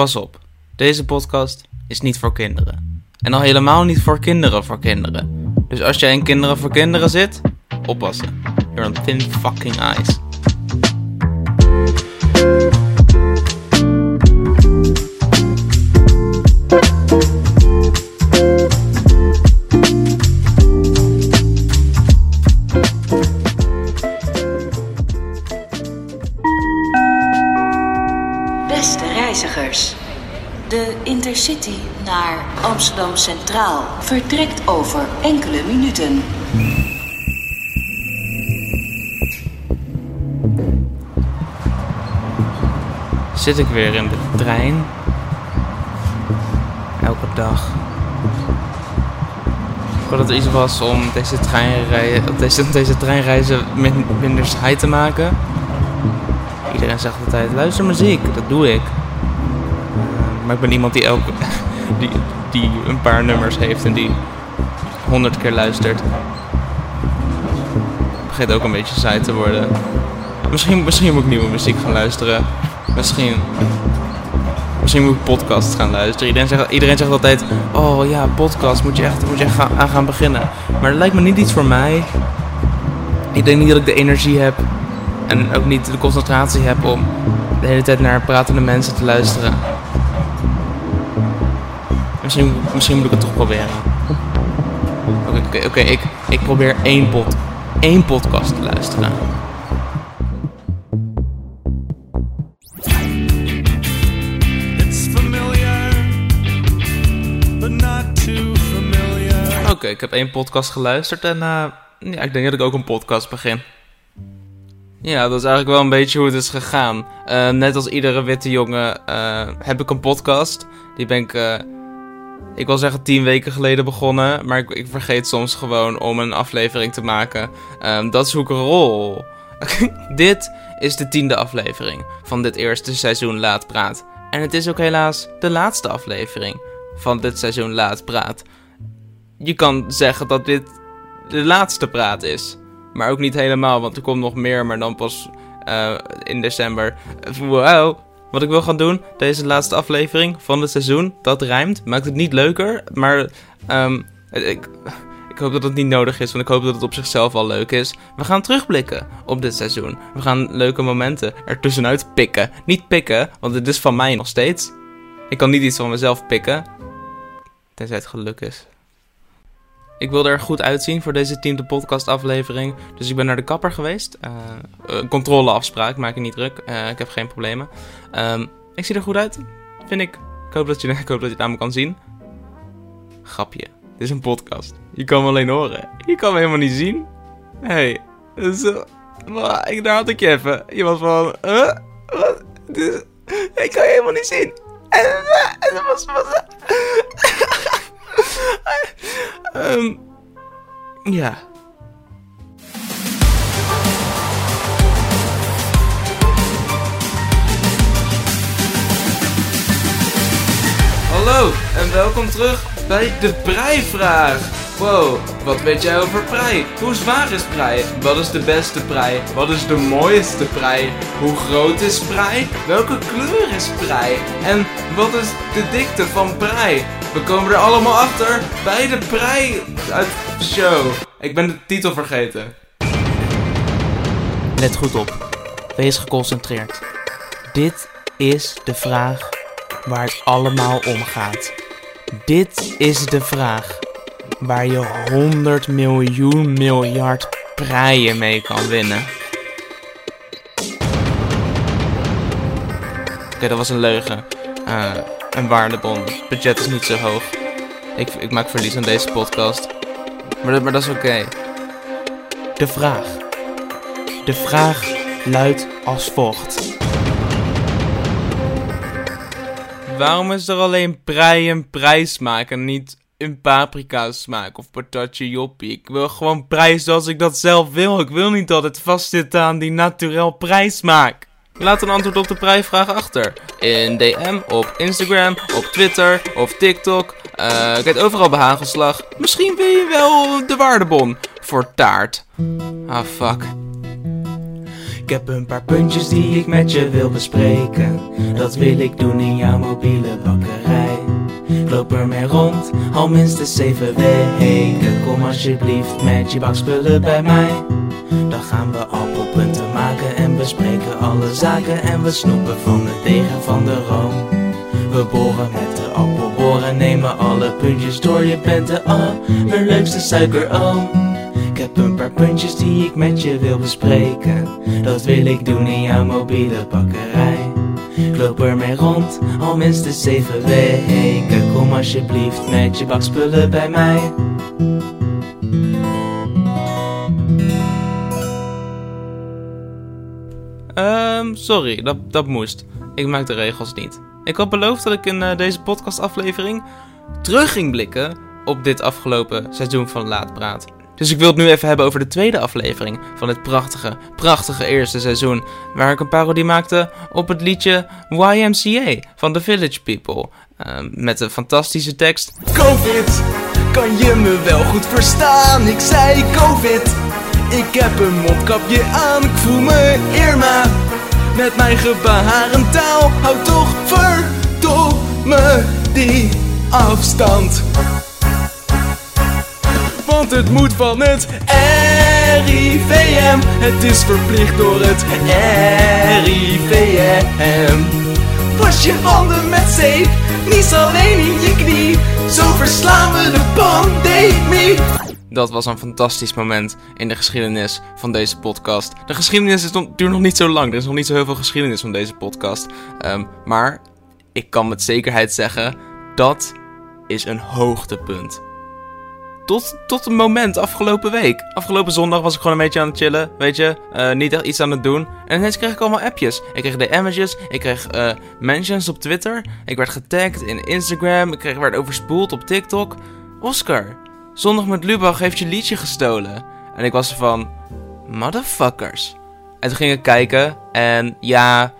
Pas op, deze podcast is niet voor kinderen. En al helemaal niet voor kinderen voor kinderen. Dus als jij in kinderen voor kinderen zit, oppassen. You're on thin fucking ice. Intercity naar Amsterdam Centraal vertrekt over enkele minuten. Zit ik weer in de trein. Elke dag. Ik wou dat er iets was om deze, deze, deze treinreizen min- minder saai te maken. Iedereen zegt altijd, luister muziek. Dat doe ik. Maar ik ben iemand die, elke, die, die een paar nummers heeft en die honderd keer luistert. Begint ook een beetje saai te worden. Misschien, misschien moet ik nieuwe muziek gaan luisteren. Misschien, misschien moet ik podcasts gaan luisteren. Iedereen zegt, iedereen zegt altijd, oh ja, podcast moet je echt, moet je gaan, aan gaan beginnen. Maar dat lijkt me niet iets voor mij. Ik denk niet dat ik de energie heb en ook niet de concentratie heb om de hele tijd naar pratende mensen te luisteren. Misschien, misschien moet ik het toch proberen. Oké, oké, oké, ik, ik probeer één, pod, één podcast te luisteren. It's familiar, but not too familiar. Oké, ik heb één podcast geluisterd en eh, ja, ik denk dat ik ook een podcast begin. Ja, dat is eigenlijk wel een beetje hoe het is gegaan. Eh, net als iedere witte jongen eh, heb ik een podcast. Die ben ik, eh, ik wil zeggen tien weken geleden begonnen. Maar ik, ik vergeet soms gewoon om een aflevering te maken. Ehm, dat is hoe ik rol. dit is de tiende aflevering van dit eerste seizoen Laat Praat. En het is ook helaas de laatste aflevering van dit seizoen Laat Praat je kan zeggen dat dit de laatste praat is. Maar ook niet helemaal, want er komt nog meer, maar dan pas eh, in december. Wow. Wat ik wil gaan doen, deze laatste aflevering van het seizoen, dat rijmt. Maakt het niet leuker, maar ehm, ik, ik hoop dat het niet nodig is, want ik hoop dat het op zichzelf al leuk is. We gaan terugblikken op dit seizoen. We gaan leuke momenten ertussenuit pikken. Niet pikken, want het is van mij nog steeds. Ik kan niet iets van mezelf pikken. Tenzij het geluk is. Ik wilde er goed uitzien voor deze tiende podcast aflevering. Dus ik ben naar de kapper geweest. Een controleafspraak, maak je niet druk. Eh, ik heb geen problemen. Ehm, ik zie er goed uit, vind ik. Ik hoop dat je, ik hoop dat je het aan me kan zien. Grapje. Dit is een podcast. Je kan me alleen horen. Je kan me helemaal niet zien. Hé. Hey, wa- ik, daar had ik je even. Je was van... Wat? Ik kan je helemaal niet zien. En, en dat was... was Ehm, ja. Hallo en welkom terug bij de Breivraag. Wow, wat weet jij over prei? Hoe zwaar is prei? Wat is de beste prei? Wat is de mooiste prei? Hoe groot is prei? Welke kleur is prei? En wat is de dikte van prei? We komen er allemaal achter bij de prei uit show. Ik ben de titel vergeten. Let goed op. Wees geconcentreerd. Dit is de vraag waar het allemaal om gaat. Dit is de vraag waar je 100 miljoen miljard preien mee kan winnen. Oké, dat was een leugen. Eh, een waardebon. Het budget is niet zo hoog. Ik, ik maak verlies aan deze podcast. Maar, dat- maar dat is oké. De vraag. De vraag luidt als volgt. Waarom is er alleen prei en prijsmaak en niet een paprika smaak of patatje joppie? Ik wil gewoon prijs zoals ik dat zelf wil. Ik wil niet dat het vastzit aan die naturel prijsmaak. Laat een antwoord op de prijsvraag achter. In DM, op Instagram, op Twitter, of TikTok. Eh kijk, overal bij hagelslag. Misschien wil je wel de waardebon voor taart. Ah, fuck. Ik heb een paar puntjes die ik met je wil bespreken. Dat wil ik doen in jouw mobiele bakkerij. Loop ermee rond, al minstens zeven weken. Kom alsjeblieft met je bakspullen bij mij. Dan gaan we appelpunten maken en bespreken alle zaken. En we snoepen van de tegen van de room. We boren met de appelboren, nemen alle puntjes door. Je bent de allerleukste suikeroom. Ik heb een paar puntjes die ik met je wil bespreken. Dat wil ik doen in jouw mobiele bakkerij. Ik loop ermee rond, al minstens zeven weken. Kom alsjeblieft met je bakspullen bij mij. Ehm, sorry, dat, dat moest. Ik maak de regels niet. Ik had beloofd dat ik in eh, deze podcastaflevering terug ging blikken op dit afgelopen seizoen van Laatpraat. Dus ik wil het nu even hebben over de tweede aflevering van dit prachtige, prachtige eerste seizoen. Waar ik een parodie maakte op het liedje YMCA van The Village People. Ehm, met de fantastische tekst. Covid, kan je me wel goed verstaan? Ik zei Covid, ik heb een mondkapje aan, ik voel me Irma. Met mijn gebarentaal, hou toch verdomme die afstand. Want het moet van het RIVM, het is verplicht door het RIVM. Was je handen met zeep, niet alleen in je knie. Zo verslaan we de pandemie. Dat was een fantastisch moment in de geschiedenis van deze podcast. De geschiedenis is nog, duurt nog niet zo lang. Er is nog niet zo heel veel geschiedenis van deze podcast. Ehm, maar ik kan met zekerheid zeggen, dat is een hoogtepunt. Tot, tot een moment afgelopen week. Afgelopen zondag was ik gewoon een beetje aan het chillen. Weet je, eh, niet echt iets aan het doen. En ineens kreeg ik allemaal appjes. Ik kreeg DM'tjes. Ik kreeg eh, mentions op Twitter. Ik werd getagd in Instagram. Ik kreeg, werd overspoeld op TikTok. Oscar, zondag met Lubach heeft je liedje gestolen. En ik was van, motherfuckers. En toen ging ik kijken. En ja,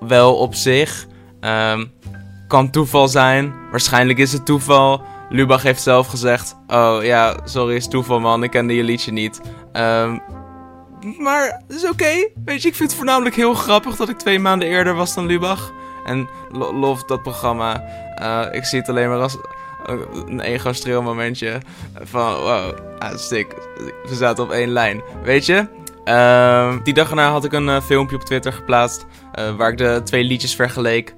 wel op zich. ehm, kan toeval zijn. Waarschijnlijk is het toeval. Lubach heeft zelf gezegd: Oh ja, sorry, is toeval man, ik kende je liedje niet. Ehm, maar het is oké. Weet je, ik vind het voornamelijk heel grappig dat ik twee maanden eerder was dan Lubach. En lo- lof dat programma. Eh, ik zie het alleen maar als een ego-streel momentje. Van wow, ah, sick. We zaten op één lijn. Weet je? Ehm, die dag erna had ik een eh, filmpje op Twitter geplaatst. eh, waar ik de twee liedjes vergeleek.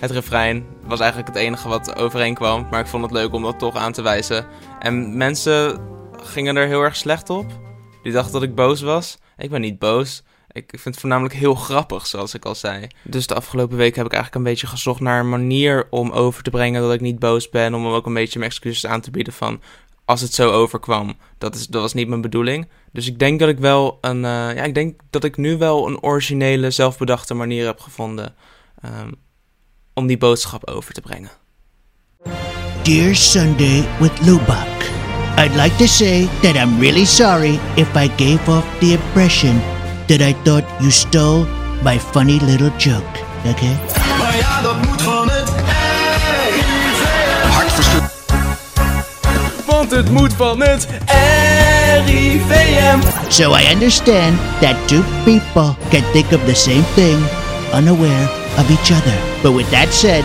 Het refrein was eigenlijk het enige wat overeenkwam. Maar ik vond het leuk om dat toch aan te wijzen. En mensen gingen er heel erg slecht op. Die dachten dat ik boos was. Ik ben niet boos. Ik vind het voornamelijk heel grappig, zoals ik al zei. Dus de afgelopen week heb ik eigenlijk een beetje gezocht naar een manier om over te brengen dat ik niet boos ben. Om ook een beetje mijn excuses aan te bieden van als het zo overkwam. Dat, is, dat was niet mijn bedoeling. Dus ik denk dat ik wel een. eh, ja, ik denk dat ik nu wel een originele, zelfbedachte manier heb gevonden. ehm, om die boodschap over te brengen. Dear Sunday with Lubak, I'd like to say that I'm really sorry if I gave off the impression that I thought you stole my funny little joke, okay? Maar ja, dat moet van het RIVM. Want het moet van het RIVM. So I understand that two people can think of the same thing, unaware of each other. But with that said,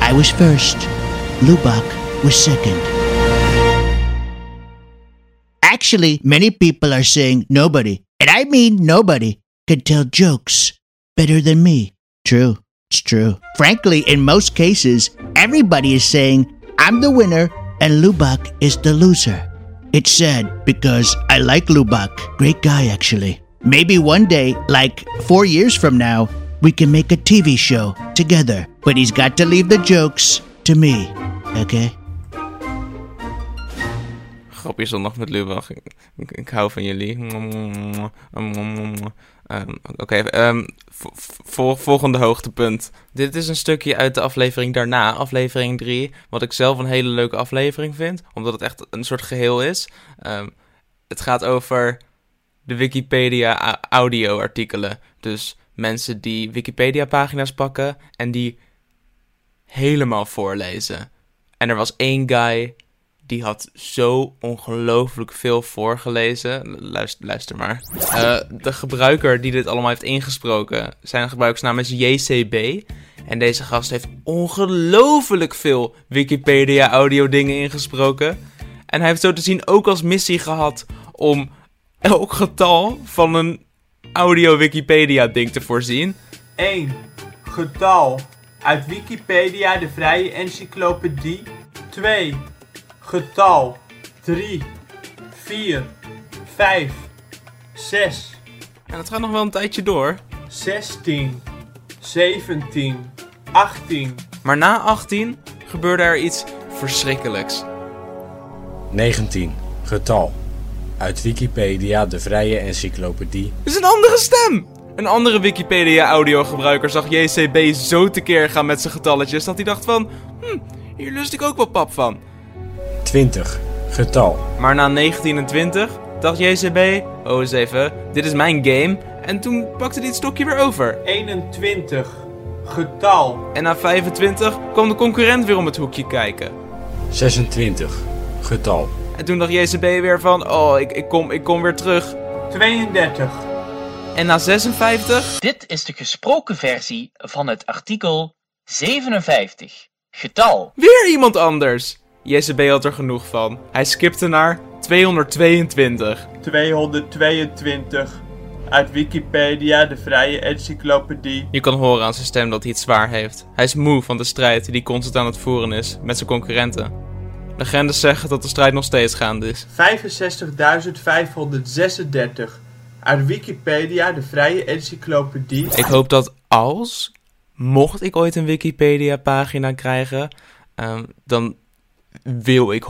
I was first, Lubak was second. Actually, many people are saying nobody, and I mean nobody, can tell jokes better than me. True, it's true. Frankly, in most cases, everybody is saying I'm the winner and Lubak is the loser. It's sad because I like Lubak. Great guy, actually. Maybe one day, like four years from now, we can make a TV show together. But he's got to leave the jokes to me, okay? Grapje zondag met Lubach. Ik, ik, hou van jullie. Oké, vo- vo- volgende hoogtepunt. Dit is een stukje uit de aflevering daarna, aflevering 3. Wat ik zelf een hele leuke aflevering vind, omdat het echt een soort geheel is. Ehm, het gaat over de Wikipedia audio-artikelen. Dus mensen die Wikipedia-pagina's pakken en die helemaal voorlezen. En er was één guy die had zo ongelooflijk veel voorgelezen. Luister, luister maar. Uh, de gebruiker die dit allemaal heeft ingesproken, zijn gebruikersnaam is JCB. En deze gast heeft ongelooflijk veel Wikipedia audio dingen ingesproken. En hij heeft zo te zien ook als missie gehad om elk getal van een audio Wikipedia ding te voorzien. 1. Getal uit Wikipedia, de vrije encyclopedie. 2. Getal 3, 4, 5, 6. En dat gaat nog wel een tijdje door. 16, 17, 18. Maar na 18 gebeurde er iets verschrikkelijks. 19. Getal. Uit Wikipedia, de vrije encyclopedie. Het is een andere stem! Een andere Wikipedia-audiogebruiker zag JCB zo tekeer gaan met zijn getalletjes dat hij dacht van... Hm, hier lust ik ook wel pap van. 20. Getal. Maar na 19 en 20 dacht JCB... Oh, eens even, dit is mijn game. En toen pakte hij het stokje weer over. 21. Getal. En na 25 kwam de concurrent weer om het hoekje kijken. 26. Getal. En toen dacht JCB weer van... Oh, ik, ik, kom, ik kom weer terug. 32. En na 56... Dit is de gesproken versie van het artikel 57. Getal. Weer iemand anders. JCB had er genoeg van. Hij skipte naar 222. 222. Uit Wikipedia, de vrije encyclopedie. Je kan horen aan zijn stem dat hij het zwaar heeft. Hij is moe van de strijd die constant aan het voeren is met zijn concurrenten. Legendes zeggen dat de strijd nog steeds gaande is. 65.536. Uit Wikipedia, de vrije encyclopedie. Ik hoop dat als, mocht ik ooit een Wikipedia pagina krijgen, um, dan wil ik 100%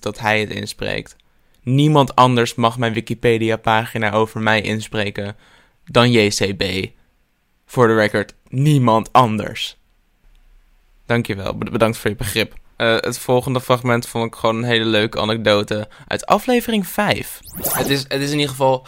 dat hij het inspreekt. Niemand anders mag mijn Wikipedia-pagina over mij inspreken dan JCB. Voor de record, niemand anders. Dankjewel, bedankt voor je begrip. Uh, het volgende fragment vond ik gewoon een hele leuke anekdote uit aflevering 5. Het is, het is in ieder geval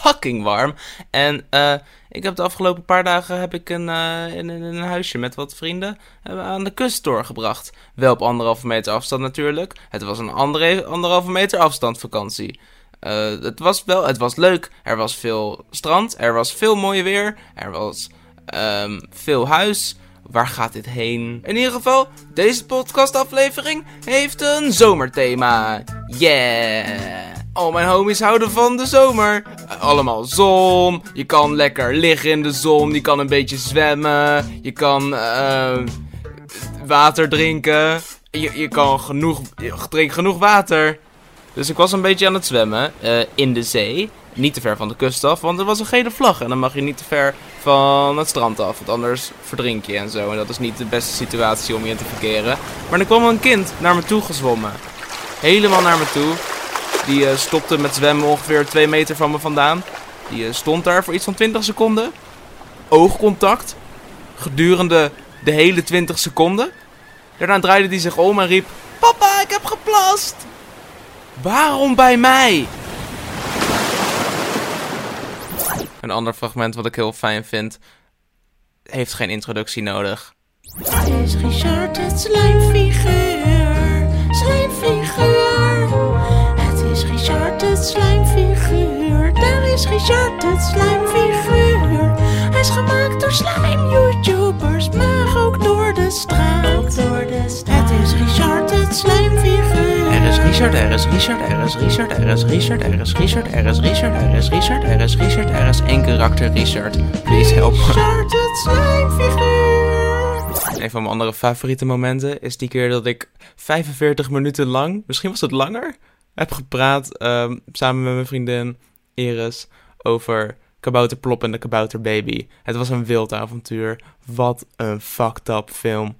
fucking warm. En uh, ik heb de afgelopen paar dagen heb ik een, uh, in, een huisje met wat vrienden aan de kust doorgebracht. Wel op anderhalve meter afstand natuurlijk. Het was een andere, anderhalve meter afstand vakantie. Uh, het was wel, het was leuk. Er was veel strand, er was veel mooi weer, er was um, veel huis. Waar gaat dit heen? In ieder geval, deze podcastaflevering heeft een zomerthema. Yeah! Al mijn homies houden van de zomer. Allemaal zon. Je kan lekker liggen in de zon. Je kan een beetje zwemmen. Je kan uh, water drinken. Je, je kan genoeg. Drink genoeg water. Dus ik was een beetje aan het zwemmen uh, in de zee. Niet te ver van de kust af, want er was een gele vlag. En dan mag je niet te ver van het strand af, want anders verdrink je en zo. En dat is niet de beste situatie om je in te verkeren. Maar er kwam een kind naar me toe gezwommen. Helemaal naar me toe. Die uh, stopte met zwemmen ongeveer 2 meter van me vandaan. Die uh, stond daar voor iets van 20 seconden. Oogcontact. Gedurende de hele 20 seconden. Daarna draaide hij zich om en riep: Papa, ik heb geplast! Waarom bij mij? Een ander fragment wat ik heel fijn vind, heeft geen introductie nodig. Het is Richard het slijmfiguur. Het slijmfiguur, daar is Richard het slijmfiguur. Hij is gemaakt door slijm-youtubers, maar ook door de straat. Ook door de straat. Het is Richard het slijmfiguur. Er is Richard, er is Richard, er is Richard, er is Richard, er is Richard, er is Richard, er is Richard, er is Richard, er is één karakter Richard. Please help me. Richard het slijmfiguur. Een van mijn andere favoriete momenten is die keer dat ik 45 minuten lang, misschien was het langer, heb gepraat um, samen met mijn vriendin Iris over Kabouter Plop en de Kabouter Baby. Het was een wild avontuur. Wat een fucked up film.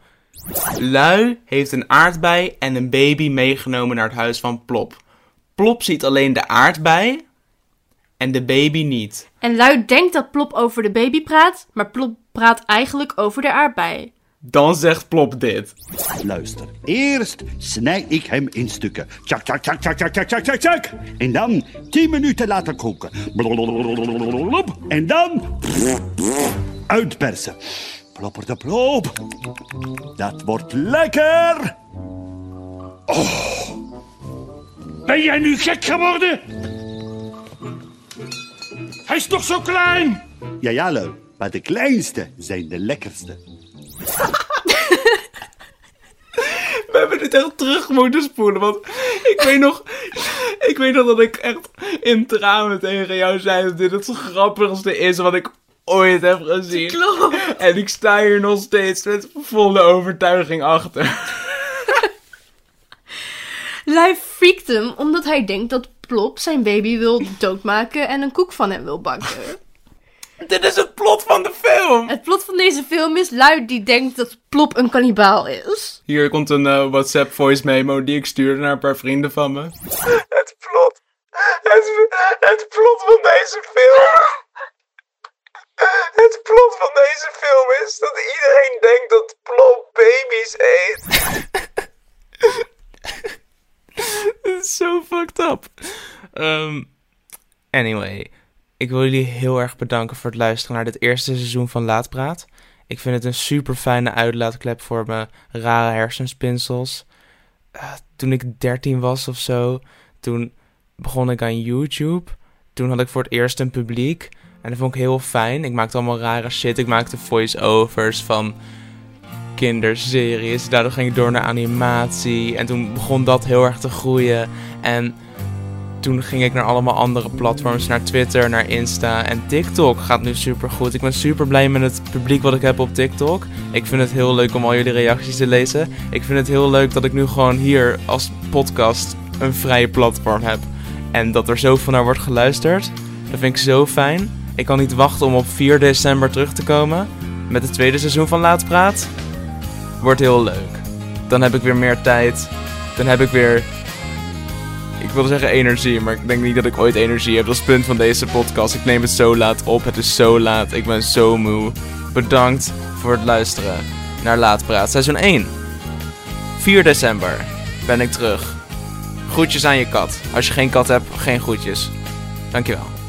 Lui heeft een aardbei en een baby meegenomen naar het huis van Plop. Plop ziet alleen de aardbei en de baby niet. En Lui denkt dat Plop over de baby praat, maar Plop praat eigenlijk over de aardbei. Dan zegt Plop dit. Luister, eerst snij ik hem in stukken. Tjak, tjak, tjak, tjak, tjak, tjak, tjak, tjak. En dan 10 minuten laten koken. En dan uitpersen. Plopper de plop. Dat wordt lekker. Oh. Ben jij nu gek geworden? Hij is toch zo klein? Ja, ja, leuk, Maar de kleinste zijn de lekkerste. Hebben dit echt terug moeten spoelen. Want ik weet nog. Ik weet nog dat ik echt in tranen tegen jou zei dat dit het grappigste is wat ik ooit heb gezien. Klopt. En ik sta hier nog steeds met volle overtuiging achter. Hij freakt hem omdat hij denkt dat Plop zijn baby wil doodmaken en een koek van hem wil bakken. Dit is het plot van de film. Het plot van deze film is Luid die denkt dat Plop een kannibaal is. Hier komt een eh, WhatsApp voice memo die ik stuurde naar een paar vrienden van me. Het plot. Het, het plot van deze film. Het plot van deze film is dat iedereen denkt dat Plop baby's eet. Dit is zo fucked up. Ehm, anyway, ik wil jullie heel erg bedanken voor het luisteren naar dit eerste seizoen van Laatpraat. Ik vind het een super fijne uitlaatklep voor mijn rare hersenspinsels. Eh, toen ik 13 was of zo, toen begon ik aan YouTube. Toen had ik voor het eerst een publiek. En dat vond ik heel fijn. Ik maakte allemaal rare shit. Ik maakte voice-overs van kinderseries. Daardoor ging ik door naar animatie. En toen begon dat heel erg te groeien. En toen ging ik naar allemaal andere platforms. Naar Twitter, naar Insta. En TikTok gaat nu super goed. Ik ben super blij met het publiek wat ik heb op TikTok. Ik vind het heel leuk om al jullie reacties te lezen. Ik vind het heel leuk dat ik nu gewoon hier als podcast een vrije platform heb. En dat er zoveel naar wordt geluisterd. Dat vind ik zo fijn. Ik kan niet wachten om op 4 december terug te komen. Met het tweede seizoen van Laat Praat. Wordt heel leuk. Dan heb ik weer meer tijd. Dan heb ik weer ik wilde zeggen energie, maar ik denk niet dat ik ooit energie heb. Dat is het punt van deze podcast. Ik neem het zo laat op. Het is zo laat. Ik ben zo moe. Bedankt voor het luisteren naar Laatpraat seizoen 1. 4 december ben ik terug. Groetjes aan je kat. Als je geen kat hebt, geen groetjes. Dankjewel.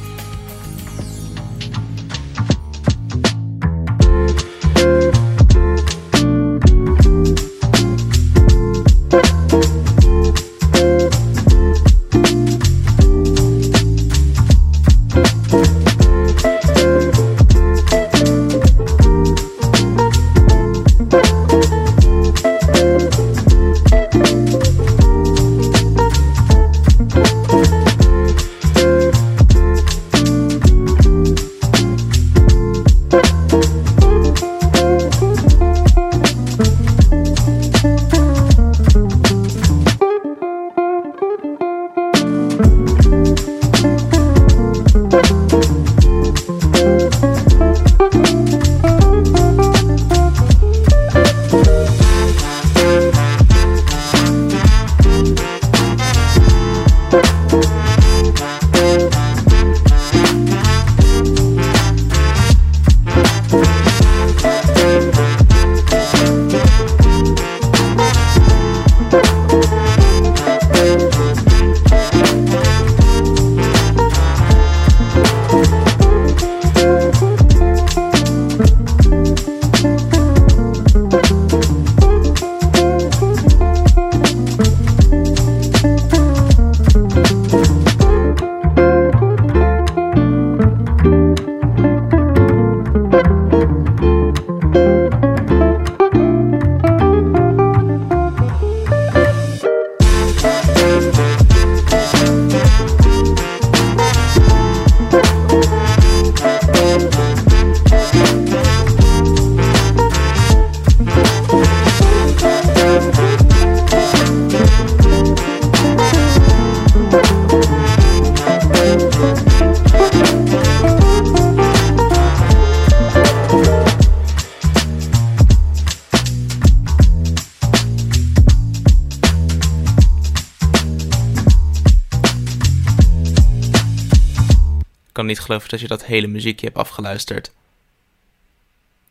Niet geloven dat je dat hele muziekje hebt afgeluisterd.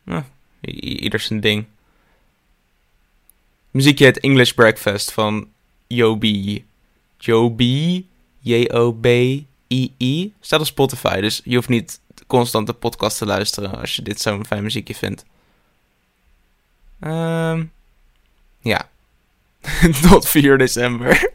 I- i- ieder zijn ding. Muziekje heet English Breakfast van Joby. Joby. J-O-B-I-I. Staat op Spotify, dus je hoeft niet constant de podcast te luisteren als je dit zo'n fijn muziekje vindt. Ehm ja. Tot 4 december.